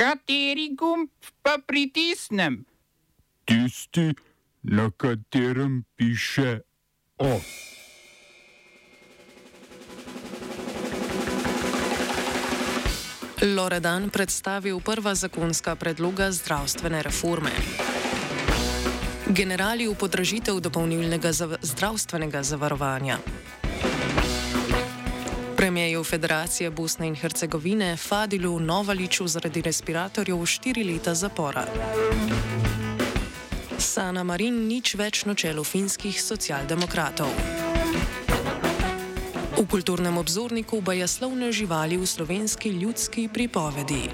Kateri gumb pa pritisnem? Tisti, na katerem piše O. Loredan predstavil prva zakonska predloga zdravstvene reforme. Generali v podražitev dopolnilnega zav zdravstvenega zavarovanja. Premijeju Federacije Bosne in Hercegovine Fadilu Novaliču zaradi respiratorjev štiri leta zapora. Sana Marin nič več na čelu finskih socialdemokratov. V kulturnem obzorniku bajaslovne živali v slovenski ljudski pripovedi.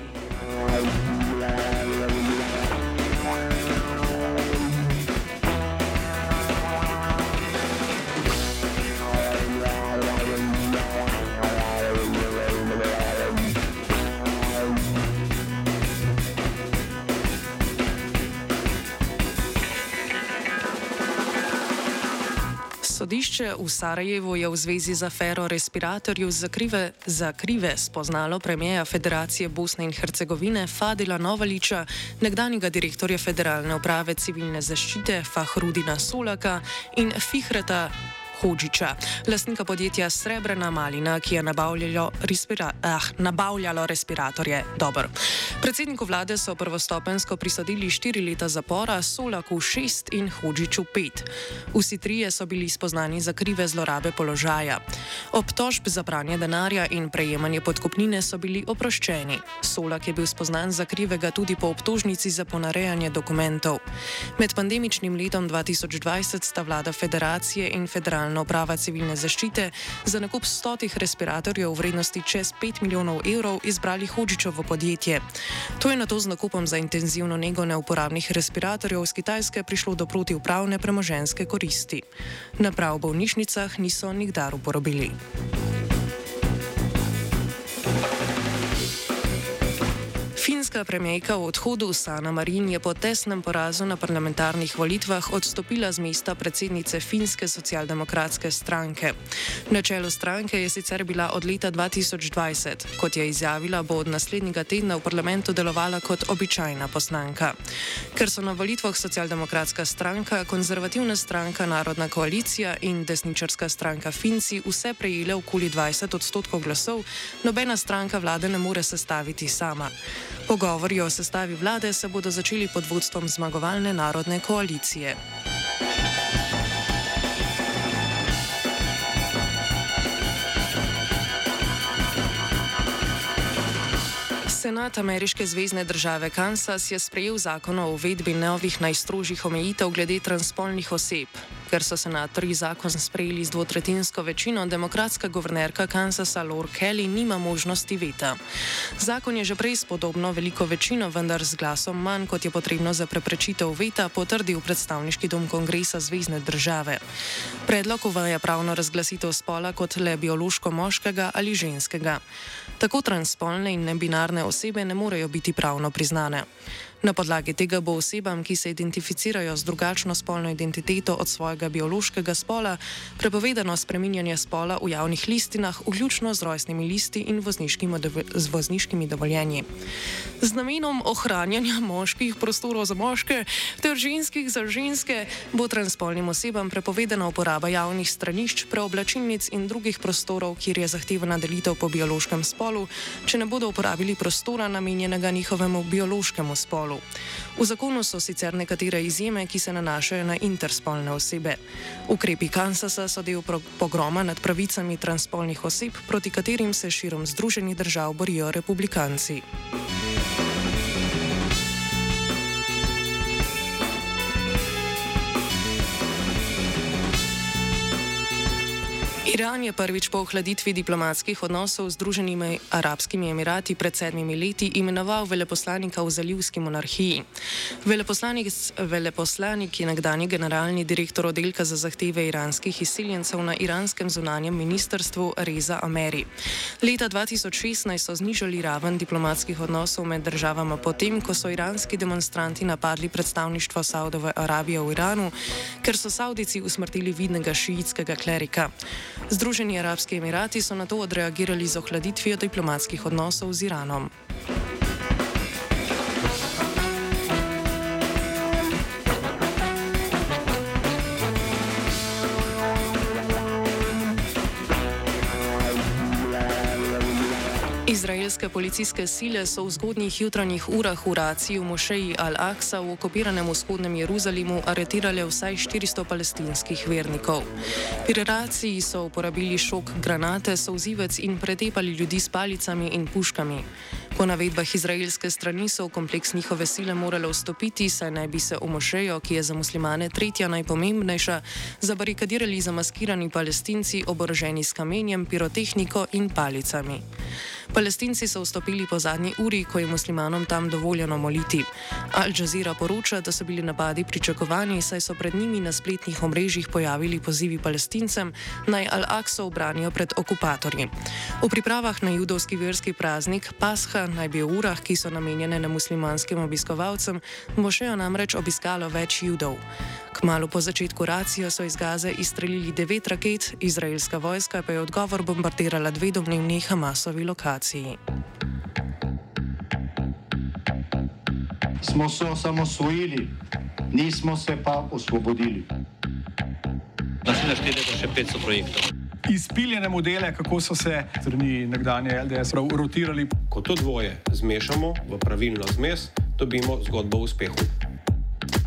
Sodišče v Sarajevu je v zvezi z afero respiratorjev za krive, za krive spoznalo premijeja Federacije Bosne in Hercegovine Fadila Novaliča, nekdanjega direktorja Federalne uprave civilne zaščite Fahrudina Solaka in Fihreta Hodžiča, lastnika podjetja Srebrna Malina, ki je nabavljalo, respira ah, nabavljalo respiratorje. Dobar. Predsedniku vlade so prvostopensko prisodili štiri leta zapora, Solaku šest in Hodžiču pet. Vsi trije so bili spoznani za krive zlorabe položaja. Obtožb za pranje denarja in prejemanje podkupnine so bili oproščeni. Solak je bil spoznan za krivega tudi po obtožnici za ponarejanje dokumentov. Med pandemičnim letom 2020 sta vlada federacije in federacije Nacionalna uprava civilne zaščite za nakup stotih respiratorjev v vrednosti čez 5 milijonov evrov izbrali Hočičovo podjetje. To je na to z nakupom za intenzivno nego neuporabnih respiratorjev z Kitajske prišlo do protiupravne premoženske koristi. Naprav v bolnišnicah niso nikdar uporabili. Finska premijejka v odhodu Sana Marin je po tesnem porazu na parlamentarnih volitvah odstopila z mesta predsednice Finske socialdemokratske stranke. Na čelu stranke je sicer bila od leta 2020. Kot je izjavila, bo od naslednjega tedna v parlamentu delovala kot običajna poslanka. Ker so na volitvah socialdemokratska stranka, konzervativna stranka Narodna koalicija in desničarska stranka Finci vse prejele okoli 20 odstotkov glasov, nobena stranka vlade ne more sestaviti sama. Pogovori o sestavi vlade se bodo začeli pod vodstvom zmagovalne narodne koalicije. Senat ameriške zvezdne države Kansas je sprejel zakon o uvedbi novih najstrožjih omejitev glede transpolnih oseb. Ker so senatorji zakon sprejeli z dvotretinsko večino, demokratska guvernerka Kansasa Lord Kelly nima možnosti veta. Zakon je že prej s podobno veliko večino, vendar z glasom manj, kot je potrebno za preprečitev veta, potrdil predstavniški dom kongresa Zvezdne države. Predlog uvaja pravno razglasitev spola kot le biološko moškega ali ženskega. Tako transpolne in nebinarne osebe ne morejo biti pravno priznane. Na podlagi tega bo osebam, ki se identificirajo z drugačno spolno identiteto od svojega biološkega spola, prepovedano spreminjanje spola v javnih listinah, vključno z rojstnimi listi in z vozniškimi dovoljenji. Z namenom ohranjanja moških prostorov za moške ter ženskih za ženske bo transpolnim osebam prepovedana uporaba javnih stranišč, preoblačilnic in drugih prostorov, kjer je zahtevana delitev po biološkem spolu, če ne bodo uporabili prostora namenjenega njihovemu biološkemu spolu spolu. V zakonu so sicer nekatere izjeme, ki se nanašajo na interspolne osebe. Ukrepi Kansasa so del pogroma nad pravicami transpolnih oseb, proti katerim se širom Združenih držav borijo republikanci. Iran je prvič po ohladitvi diplomatskih odnosov z Združenimi arabskimi emirati pred sedmimi leti imenoval veleposlanika v zalivski monarhiji. Veleposlanik, veleposlanik je nekdani generalni direktor oddelka za zahteve iranskih izseljencev na iranskem zunanjem ministrstvu Reza Ameri. Leta 2016 so znižali raven diplomatskih odnosov med državama potem, ko so iranski demonstranti napadli predstavništvo Saudove Arabije v Iranu, ker so Saudici usmrtili vidnega šiitskega klerika. Združeni arabski emirati so na to odreagirali z ohladitvijo diplomatskih odnosov z Iranom. Izraelske policijske sile so v zgodnjih jutranjih urah v raciji v mošeji Al-Aqsa v okupiranem vzhodnem Jeruzalemu aretirale vsaj 400 palestinskih vernikov. Pri raciji so uporabili šok granate, souzivec in pretepali ljudi s palicami in puškami. Po navedbah izraelske strani so v kompleks njihove sile morale vstopiti, saj naj bi se v mošejo, ki je za muslimane tretja najpomembnejša, zabarikadirali zamaskirani palestinci oboroženi s kamenjem, pirotehniko in palicami. Palestinci so vstopili po zadnji uri, ko je muslimanom tam dovoljeno moliti. Al Jazeera poroča, da so bili napadi pričakovani, saj so pred njimi na spletnih omrežjih pojavili pozivi palestincem naj Al-Aqsa obranijo pred okupatorji. V pripravah na judovski verski praznik Pasha naj bi v urah, ki so namenjene na muslimanskim obiskovalcem, mošejo namreč obiskalo več judov. Kmalo po začetku racije so iz Gaze izstrelili devet raket, izraelska vojska pa je odgovor bombardirala dve domnevni Hamasovi lokaciji. Smo se osamosvojili, nismo se pa osvobodili. Naslednje štiri leta še 500 projektov. Izpiljene modele, kako so se strani nekdanje LDS rotirali. Ko to dvoje zmešamo v pravilno zmes, dobimo zgodbo o uspehu.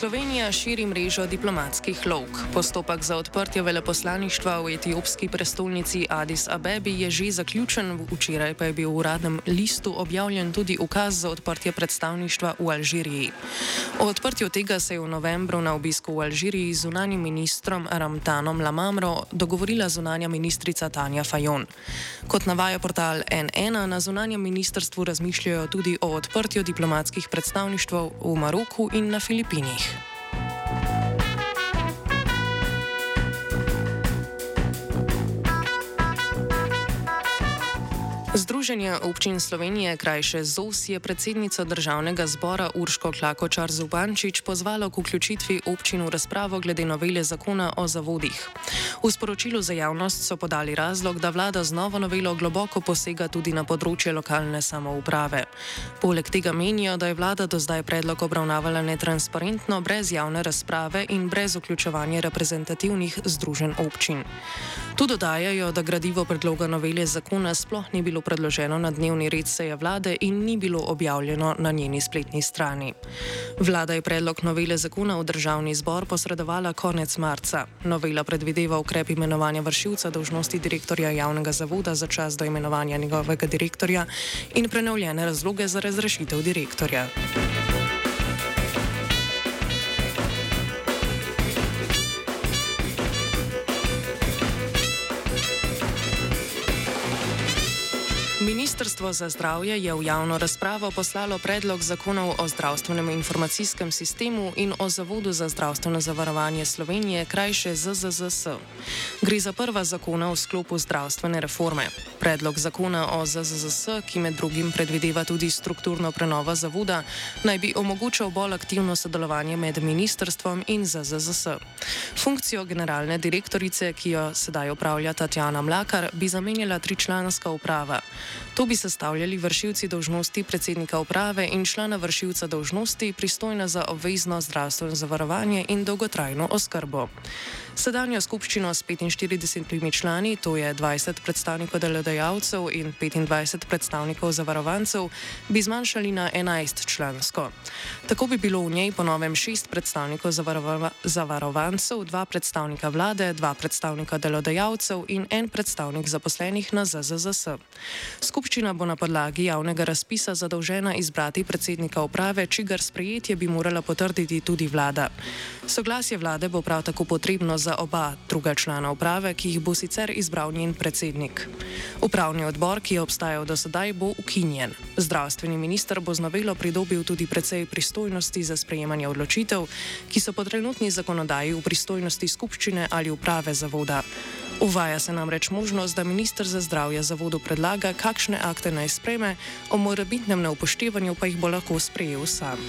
Slovenija širi mrežo diplomatskih lovk. Postopek za odprtje veleposlaništva v etiopski prestolnici Addis Abebi je že zaključen, včeraj pa je bil v uradnem listu objavljen tudi ukaz za odprtje predstavništva v Alžiriji. O odprtju tega se je v novembru na obisku v Alžiriji z zunanjim ministrom Ramtanom Lamamro dogovorila zunanja ministrica Tanja Fajon. Kot navaja portal N1, na zunanjem ministrstvu razmišljajo tudi o odprtju diplomatskih predstavništv v Maroku in na Filipinih. Združenje občin Slovenije, krajše ZOS, je predsednica državnega zbora Urško Klakočar Zubančič pozvalo k vključitvi občin v razpravo glede novele zakona o zavodih. V sporočilu za javnost so podali razlog, da vlada z novo novelo globoko posega tudi na področje lokalne samouprave. Poleg tega menijo, da je vlada do zdaj predlog obravnavala netransparentno, brez javne razprave in brez vključevanja reprezentativnih združenj občin. Tu dodajajo, da gradivo predloga novele zakona sploh ni bilo predloženo na dnevni red seje vlade in ni bilo objavljeno na njeni spletni strani. Vlada je predlog novele zakona v državni zbor posredovala konec marca. Novela predvideva ukrep imenovanja vršilca dožnosti direktorja javnega zavoda za čas do imenovanja njegovega direktorja in prenovljene razloge za razrešitev direktorja. Ministrstvo za zdravje je v javno razpravo poslalo predlog zakonov o zdravstvenem informacijskem sistemu in o Zavodu za zdravstveno zavarovanje Slovenije, krajše ZZZS. Gre za prva zakona v sklopu zdravstvene reforme. Predlog zakona o ZZZS, ki med drugim predvideva tudi strukturno prenovo zavoda, naj bi omogočal bolj aktivno sodelovanje med ministrstvom in ZZZS. Funkcijo generalne direktorice, ki jo sedaj upravlja Tatjana Mlakar, bi zamenjala tričlanska uprava. To bi sestavljali vršilci dožnosti predsednika uprave in člana vršilca dožnosti pristojna za obvezno zdravstveno zavarovanje in dolgotrajno oskrbo. Sedanjo skupščino s 45 člani, to je 20 predstavnikov delodajalcev in 25 predstavnikov zavarovancev, bi zmanjšali na 11 člansko. Tako bi bilo v njej ponovem 6 predstavnikov zavarova zavarovancev, 2 predstavnika vlade, 2 predstavnika delodajalcev in 1 predstavnik zaposlenih na ZZZS. Skupščina bo na podlagi javnega razpisa zadolžena izbrati predsednika uprave, čigar sprejetje bi morala potrditi tudi vlada. Soglasje vlade bo prav tako potrebno za oba druga člana uprave, ki jih bo sicer izbral njen predsednik. Upravni odbor, ki je obstajal do sedaj, bo ukinjen. Zdravstveni minister bo z novelo pridobil tudi precej pristojnosti za sprejemanje odločitev, ki so po trenutni zakonodaji v pristojnosti skupščine ali uprave zavoda. Uvaja se namreč možnost, da ministr za zdravje zavodu predlaga, kakšne akte naj spreme, o morebitnem neupoštevanju pa jih bo lahko sprejel sam.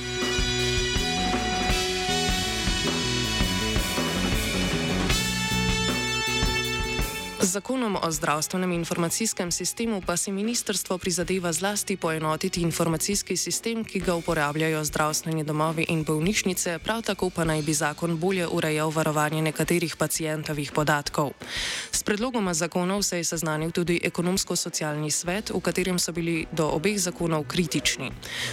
Z zakonom o zdravstvenem informacijskem sistemu pa si ministrstvo prizadeva zlasti poenotiti informacijski sistem, ki ga uporabljajo zdravstveni domovi in bolnišnice, prav tako pa naj bi zakon bolje urejal varovanje nekaterih pacijentovih podatkov. S predlogoma zakonov se je seznanil tudi ekonomsko-socialni svet, v katerem so bili do obeh zakonov kritični.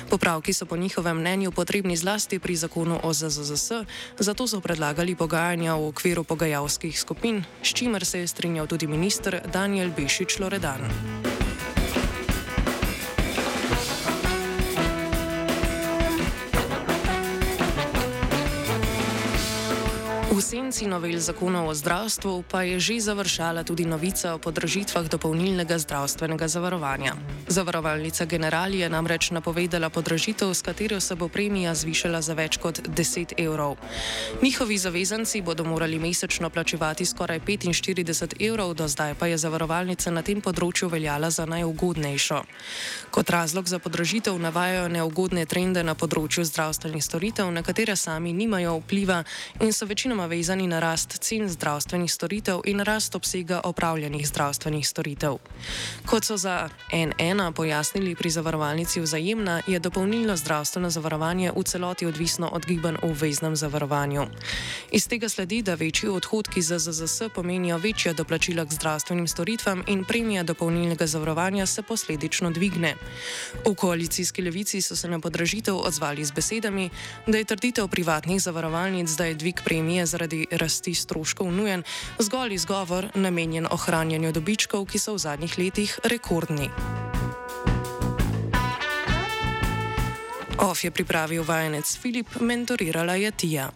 Popravki so po njihovem mnenju potrebni zlasti pri zakonu o ZZZS, zato so predlagali pogajanja v okviru pogajalskih skupin, s čimer se je strinjal tudi tudi minister Daniel Bešič Loredan. Senci novel zakona o zdravstvu pa je že završala tudi novica o podražitvah dopolnilnega zdravstvenega zavarovanja. Zavarovalnica General je namreč napovedala podražitev, s katero se bo premija zvišala za več kot 10 evrov. Njihovi zavezanci bodo morali mesečno plačevati skoraj 45 evrov, do zdaj pa je zavarovalnica na tem področju veljala za najugodnejšo. Kot razlog za podražitev navajajo neugodne trende na področju zdravstvenih storitev, na katere sami nimajo vpliva in so večinoma vezani na rast cen zdravstvenih storitev in rast obsega opravljenih zdravstvenih storitev. Kot so za N1 pojasnili pri zavarovalnici Vzajemna, je dopolnilno zdravstveno zavarovanje v celoti odvisno od gibanj v veznem zavarovanju. Iz tega sledi, da večji odhodki za ZZS pomenijo večja doplačila k zdravstvenim storitvam in premija dopolnilnega zavarovanja se posledično dvigne. V koalicijski levici so se na podražitev odzvali z besedami, da je trditev privatnih zavarovalnic, da je dvig premije za zaradi rasti stroškov nujen, zgolj izgovor namenjen ohranjanju dobičkov, ki so v zadnjih letih rekordni. OF je pripravil vajenec Filip, mentorirala je Tija.